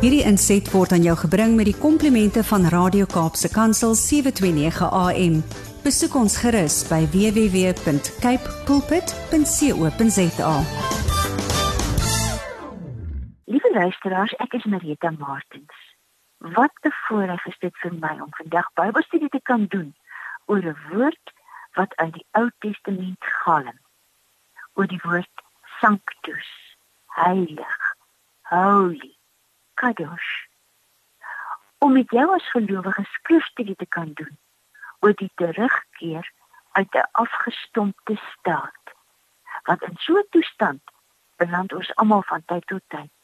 Hierdie inset word aan jou gebring met die komplimente van Radio Kaapse Kansel 729 AM. Besoek ons gerus by www.cape pulpit.co.za. Liewe luisteraars, ek is Marita Martins. Wat 'n voorreg is dit vir my om vandag Bybelstudie te kan doen oor 'n woord wat uit die Ou Testament galm. Oor die woord sanctus, heilig, holy, kadosh. Om met jou as gelowige skrifstudie te kan doen oor die terugkeer uit 'n afgestompte staat. Want in so 'n toestand beland ons almal van tyd tot tyd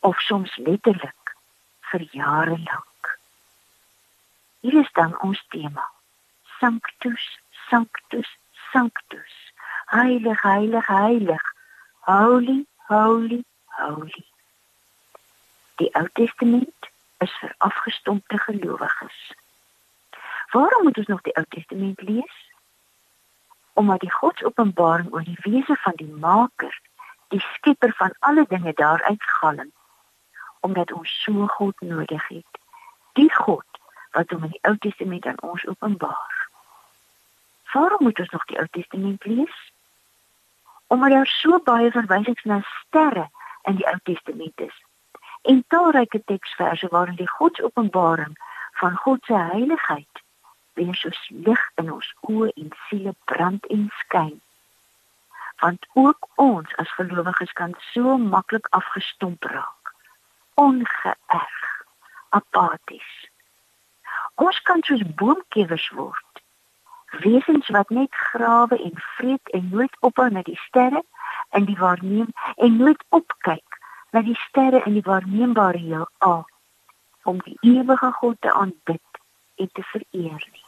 of soms letterlik vir jare lank. Hier is dan ons tema. Sanctus, Sanctus, Sanctus. Heilig, heilig, heilig. Holy, holy, holy. Die Ou Testament is vir afgestompte gelowiges. Waarom moet ons nog die Ou Testament lees? Omdat die Godsopenbaring oor die wese van die Maker, die Skepper van alle dinge daaruit galm omdat ons so God nodig het. Die God wat hom in die Ou Testament aan ons openbaar. Waarom moet ons nog die Ou Testament lees? Omdat daar so baie verwysings na sterre in die Ou Testament is. En talryke teksverse waarin die Godsopenbaring van God se heiligheid weer soos lig in ons oë en siele brand en skyn. Want ook ons as gelowiges kan so maklik afgestomp raak ongeërg, apaties. Ons kan soos boomkewers word. Wesens wat net grawe en vreet en nooit ophou na die sterre in die waarneem en nooit opkyk na die sterre in die waarneembare heelal om die ewige God te aanbid en te vereer nie.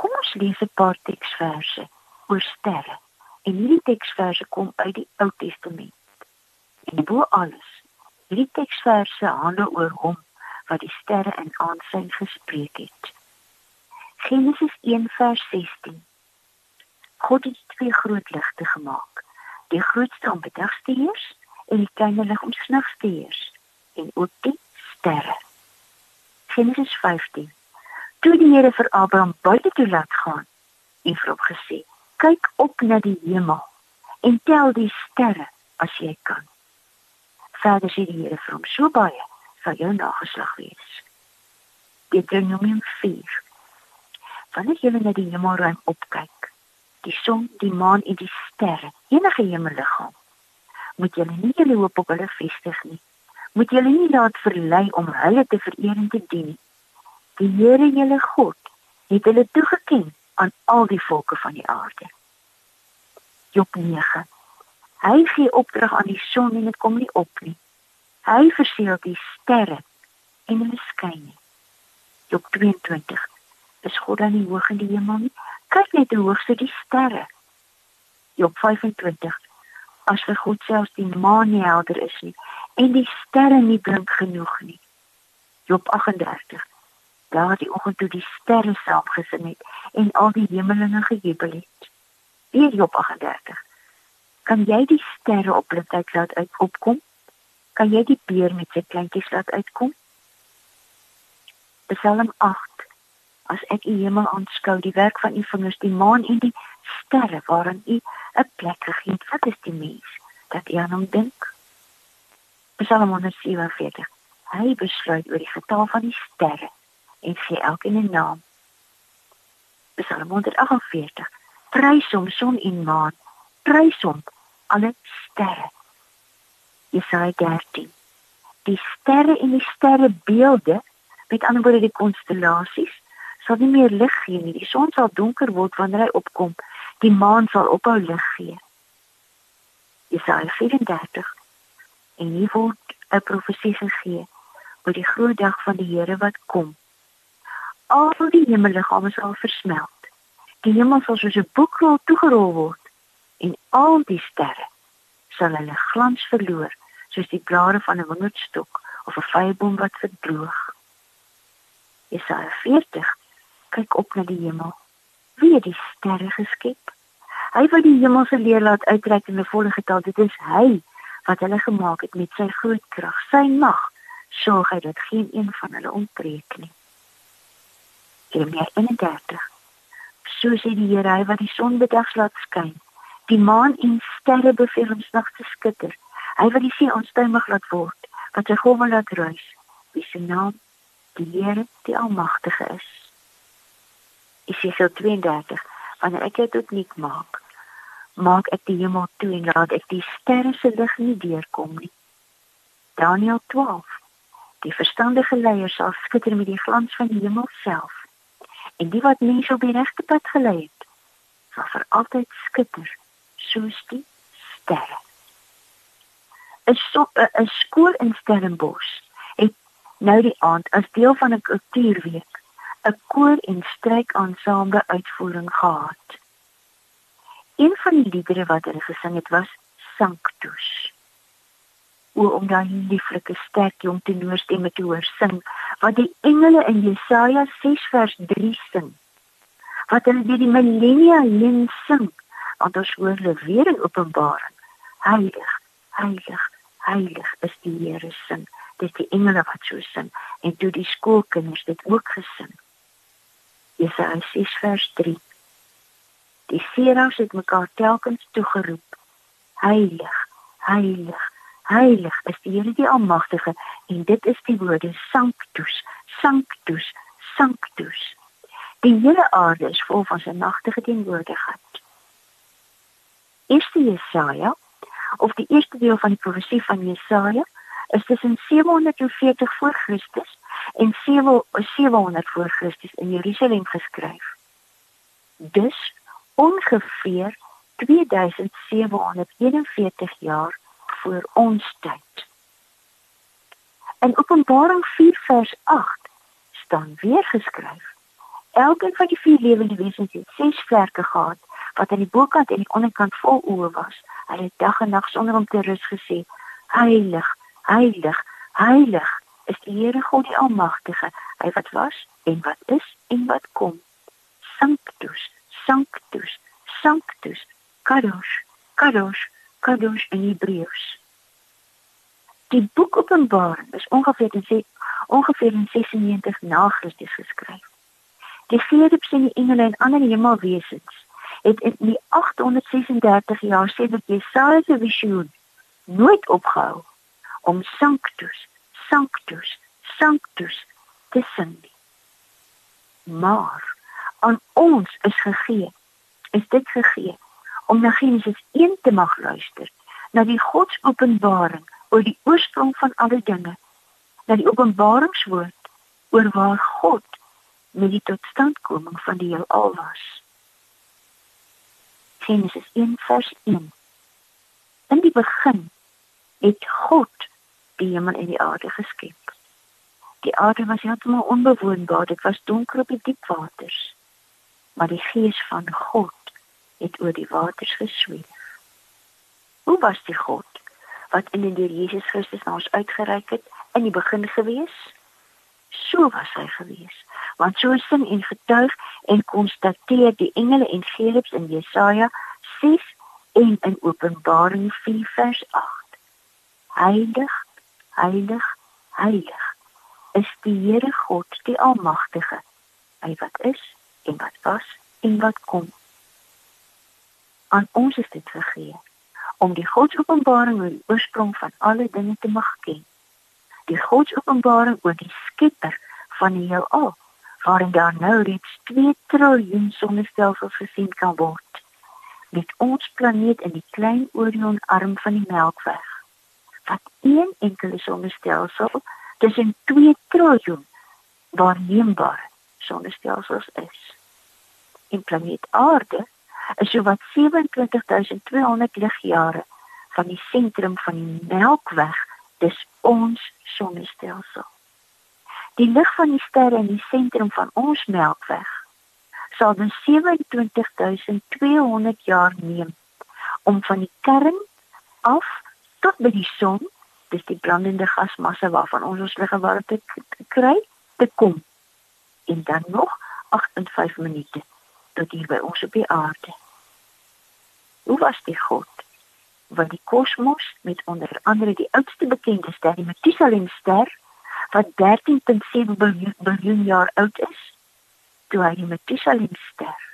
Kom ons lees 'n paar teksverse oor sterre. En hierdie teksverse kom uit die Ou Testament. En bo alles Hierdie teksverse handel oor hom wat die sterre in aansien gespreek het. Genesis 1 vers 16. God het twee groot ligte gemaak. Die grootste om bedags te heers en die kleiner lig om snags te heers en ook die sterre. Genesis 15. Toe die Here vir Abraham buite toe laat gaan en vir hom gesê: "Kyk op na die hemel en tel die sterre as jy kan." Verder sê die Here vir hom so baie sal jou nageslag wees. Deuteronomium 4. Wanneer jy na die hemelruim opkyk, die son, die maan en die sterre, enige hemelliggaam, moet jy nie jou hoop op hulle vestig nie. Moet jy nie laat verlei om hulle te vereer en te dien nie. Die Here, julle God, het hulle toegeken aan al die volke van die aarde. Job 9 Hy gee opdrag aan die son en dit kom nie op nie. Hy verseël die sterre en hulle skyn nie. Job 22. Is God dan nie hoog in die hemel nie? Kyk net hoe hoog sit die sterre. Job 25. As vir God selfs die maan nie helder is nie en die sterre nie blink genoeg nie. Job 38. Daar die oggend toe die sterre saamgesing het en al die hemelinge gejubel het. Weer Job 38 kan jy die sterre op hulle tyd laat uitopkom? Kan jy die beer met sy kleintjies laat uitkom? Psalm 8. As ek die hemel aanskou, die werk van u vingers, die maan en die sterre waarin u 'n plek is die mens dat u aan hom dink? Psalm 147. Hy besluit oor die getal van die sterre en gee elkeen 'n naam. Psalm 148. Prys hom son en maan. Prys hom alle sterre. Jesaja 13. Die sterre en die sterrebeelde, met ander woorde die konstellasies, sal nie meer lig gee nie. Die son sal donker word wanneer hy opkom. Die maan sal ophou lig gee. Jesaja 34. En hier word 'n profesie gegee oor die groot dag van die Here wat kom. Al die hemelliggame sal versmelt. Die hemel sal soos 'n boekrol toegerol word en al die sterre sal hulle glans verloor soos die blare van 'n wingerdstok of 'n vyeboom wat verdroog. Jesaja 40 kyk op na die hemel. Wie het die sterre geskep? Hy wat die hemelse leer laat uitreik in 'n volle getal, dit is hy wat hulle gemaak het met sy groot krag, sy mag, sorg hy dat geen een van hulle ontbreek nie. Jeremia 31. So sê die Here, hy wat die son bedags laat skyn, die maan en sterre beveel om nag te skitter. Hy wat die see onstuimig laat word, wat sy golwe laat ruis, wie se naam die Here die Almagtige is. Jesaja 32. Wanneer ek dit nik maak, maak ek die hemel toe en laat ek die sterre se lig nie deurkom nie. Daniël 12. Die verstandige leiers sal skitter met die glans van die hemel self. En die wat mense op die regte pad gelei het, sal vir altyd skitter soos die sterre. 'n so, 'n skool in Stellenbosch het nou die aand as deel van 'n kultuurweek 'n koor en strykansamble uitvoering gehad. Een van die liedere wat hulle gesing het was Sanctus. O om daai lieflike sterk jong tenorstemme te hoor sing wat die engele in Jesaja 6 vers 3 sing. Wat hulle deur die millennia heen sing, want ons hoor hulle weer in Openbaring. Heilig, heilig, heilig is die Here sing. Dit die engele wat so sing en toe die skoolkinders dit ook gesing. Jesaja 6 vers 3 Die sera's het mekaar telkens toegeroep. Heilig, heilig, heilig is die Here die Almagtige en dit is die woorde Sanctus, Sanctus, Sanctus. Die hele aarde is vol van sy magtige teenwoordigheid. Eerste Jesaja of die eerste deel van die profesie van Jesaja is tussen 740 voor Christus en 700 voor Christus in Jerusalem geskryf. Dus ongeveer 2741 jaar voor ons tyd. In Openbaring 4 vers 8 staan weer geskryf: Elkeen van die vier lewende wesens het ses vlerke gehad wat aan die bokant en die onderkant vol oë was. Hulle het dag en nag sonder om te rus gesê: Heilig, heilig, heilig is die Here God die Almagtige, hy wat was en wat is en wat kom. Sanctus Sanctus, Sanctus, Kadosh, Kadosh, Kadosh in Hebreëus. Die boek Openbaring is ongeveer in ongeveer in 96 na Christus geskryf. Die gerubs en die engele en ander hemelwesens het in die 836 jaar sedert Jesaja se visioen nooit opgehou om Sanctus, Sanctus, Sanctus te sing. Maar aan ons is gegee. Is dit gegee om na Genesis 1 te mag luister, na die Godsopenbaring oor die oorsprong van alle dinge, na die openbaringswoord oor waar God met die totstandkoming van die heelal was. Genesis 1 vers 1. In die begin het God die hemel en die aarde geskep. Die aarde was heeltemal onbewoonbaar, dit was donker op die diep waters maar die gees van God het oor die waters gesweef. Hoe was die God wat in en deur Jesus Christus na ons uitgereik het in die begin gewees? So was hy gewees. Want so sing en getuig en konstateer die engele en gerubs in Jesaja 6 en in Openbaring 4 vers 8. Heilig, heilig, heilig is die Here God, die Almagtige. Hy wat is en wat was en wat kom. Aan ons is dit gegee om die Godsopenbaring oor die oorsprong van alle dinge te mag ken. Die Godsopenbaring oor die Skepper van die heelal, waarin daar nou reeds 2 triljoen sonnestelsels gesien kan word. Met ons planeet in die klein Orion arm van die Melkweg. Wat een enkele sonnestelsel tussen 2 triljoen waarneembare sonnestelsels is en planeet Aarde is so wat 27200 ligjare van die sentrum van die Melkweg, dis ons sonnestelsel. Die lig van die sterre in die sentrum van ons Melkweg sal dan 27200 jaar neem om van die kern af tot by die son, dis die brandende gasmassa waarvan ons ons lig en warmte kry, te kom. En dan nog 8.5 minute tot hier by ons op die aarde. Hoe was die God wat die kosmos met onder andere die oudste bekende ster, die Methuselah ster, wat 13.7 biljoen jaar oud is, toe hy die Methuselah ster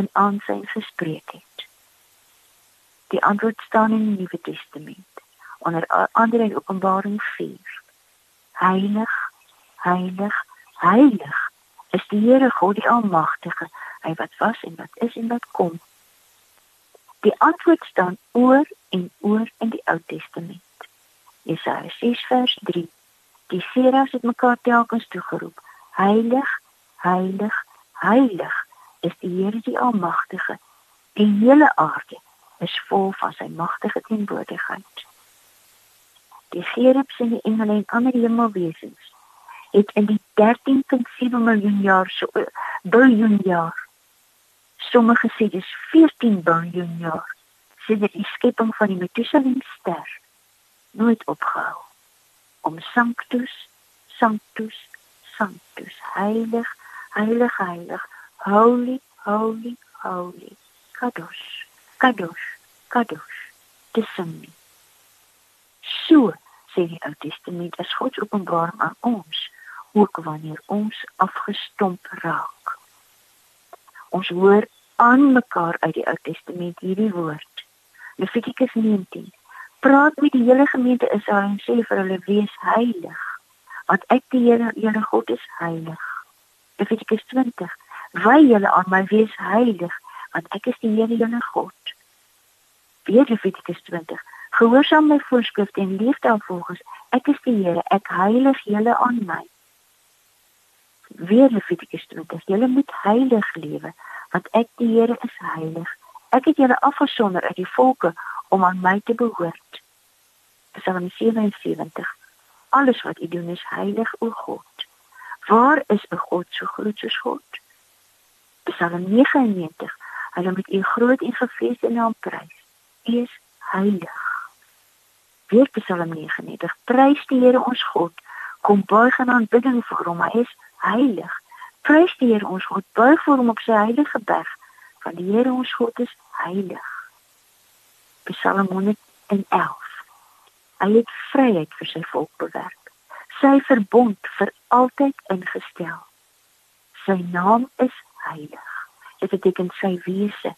in aansien gespreek het. Die antwoord staan in die Nuwe Testament onder andere in Openbaring 4. Heilig, heilig, heilig is die Here God die Almagtige, hy wat was en wat is en wat kom. Die antwoord staan oor en oor in die Ou Testament. Jesaja 6 vers 3. Die seras het mekaar telkens toegeroep: Heilig, heilig, heilig is die Here die Almagtige. Die hele aarde is vol van sy magtige teenwoordigheid. Die gerubs en die engele en ander hemelwesens het in die 13.7 miljoen jaar so biljoen jaar sommige sê dis 14 biljoen jaar sedert die skepping van die Methuselah ster nooit opgehou om sanctus sanctus sanctus heilig heilig heilig holy holy holy kadosh kadosh kadosh te sing so sê die Ou Testament as God openbaar aan ons ook wanneer ons afgestomp raak. Ons hoor aan mekaar uit die Ou Testament hierdie woord. Levitikus 19. Praat met die hele gemeente Israel en sê vir hulle wees heilig, want ek die Here, Here God is heilig. Levitikus 20. Wy julle aan my wees heilig, want ek is die Here, Here God. Weer Levitikus 20. Gehoorsaam my voorskrifte en leef daarvolgens. Ek is die Here, ek heilig julle aan my weer Levitikus 20. Julle moet heilig lewe, want ek die Here is heilig. Ek het julle afgesonder uit die volke om aan my te behoort. Psalm 77. Alles wat u doen is heilig, o God. Waar is 'n God so groot soos God? Psalm 99. Hulle moet u groot en gevreesde naam prys. Is heilig. Weer Psalm 99. Prys die Here ons God. Kom buig in aanbidding voor hom. Hy is heilig. Prys die Here ons God, buig voor hom op sy heilige berg, want die Here ons God is heilig. Psalm 111. Hy het vryheid vir sy volk bewerk. Sy verbond vir altyd ingestel. Sy naam is heilig. Dit beteken sy wese.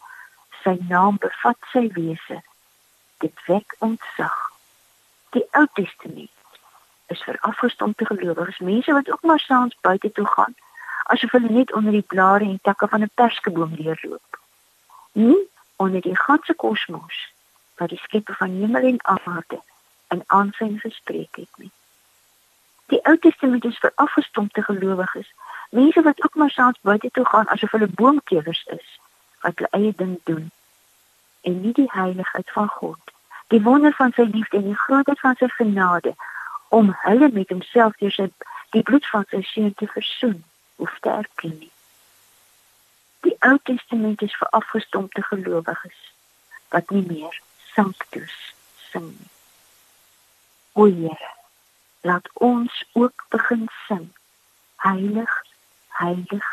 Sy naam bevat sy wese. Dit wek ontzag. Die Ou Testament is vir afgestompte gelowiges, mense wat ook maar saans buite toe gaan, asof hulle net onder die blare en takke van 'n perskeboom leerloop. Nie onder die ganse kosmos wat die skepper van hemel en aarde in aansien gespreek het nie. Die Ou Testament is vir afgestompte gelowiges, mense wat ook maar saans buite toe gaan asof hulle boomkewers is, wat hulle eie ding doen en nie die heiligheid van God, die wonder van sy liefde en die grootheid van sy genade om hulle met homself deur sy die bloed van sy seun te versoen, hoef te erken nie. Die Ou Testament is vir afgestompte gelowiges wat nie meer sanctus sing nie. O Heer, laat ons ook begin sing. Heilig, heilig,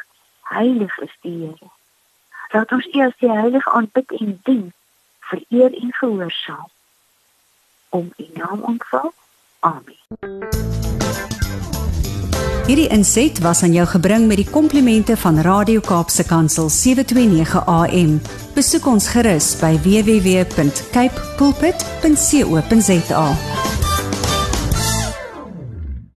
heilig is die Here. Laat ons eers die heilige aanbid en dien, vereer en gehoorsaam om U naam ontval Amen. Hierdie inset was aan jou gebring met die komplimente van Radio Kaapse Kansel 729 AM. Besoek ons gerus by www.cape pulpit.co.za.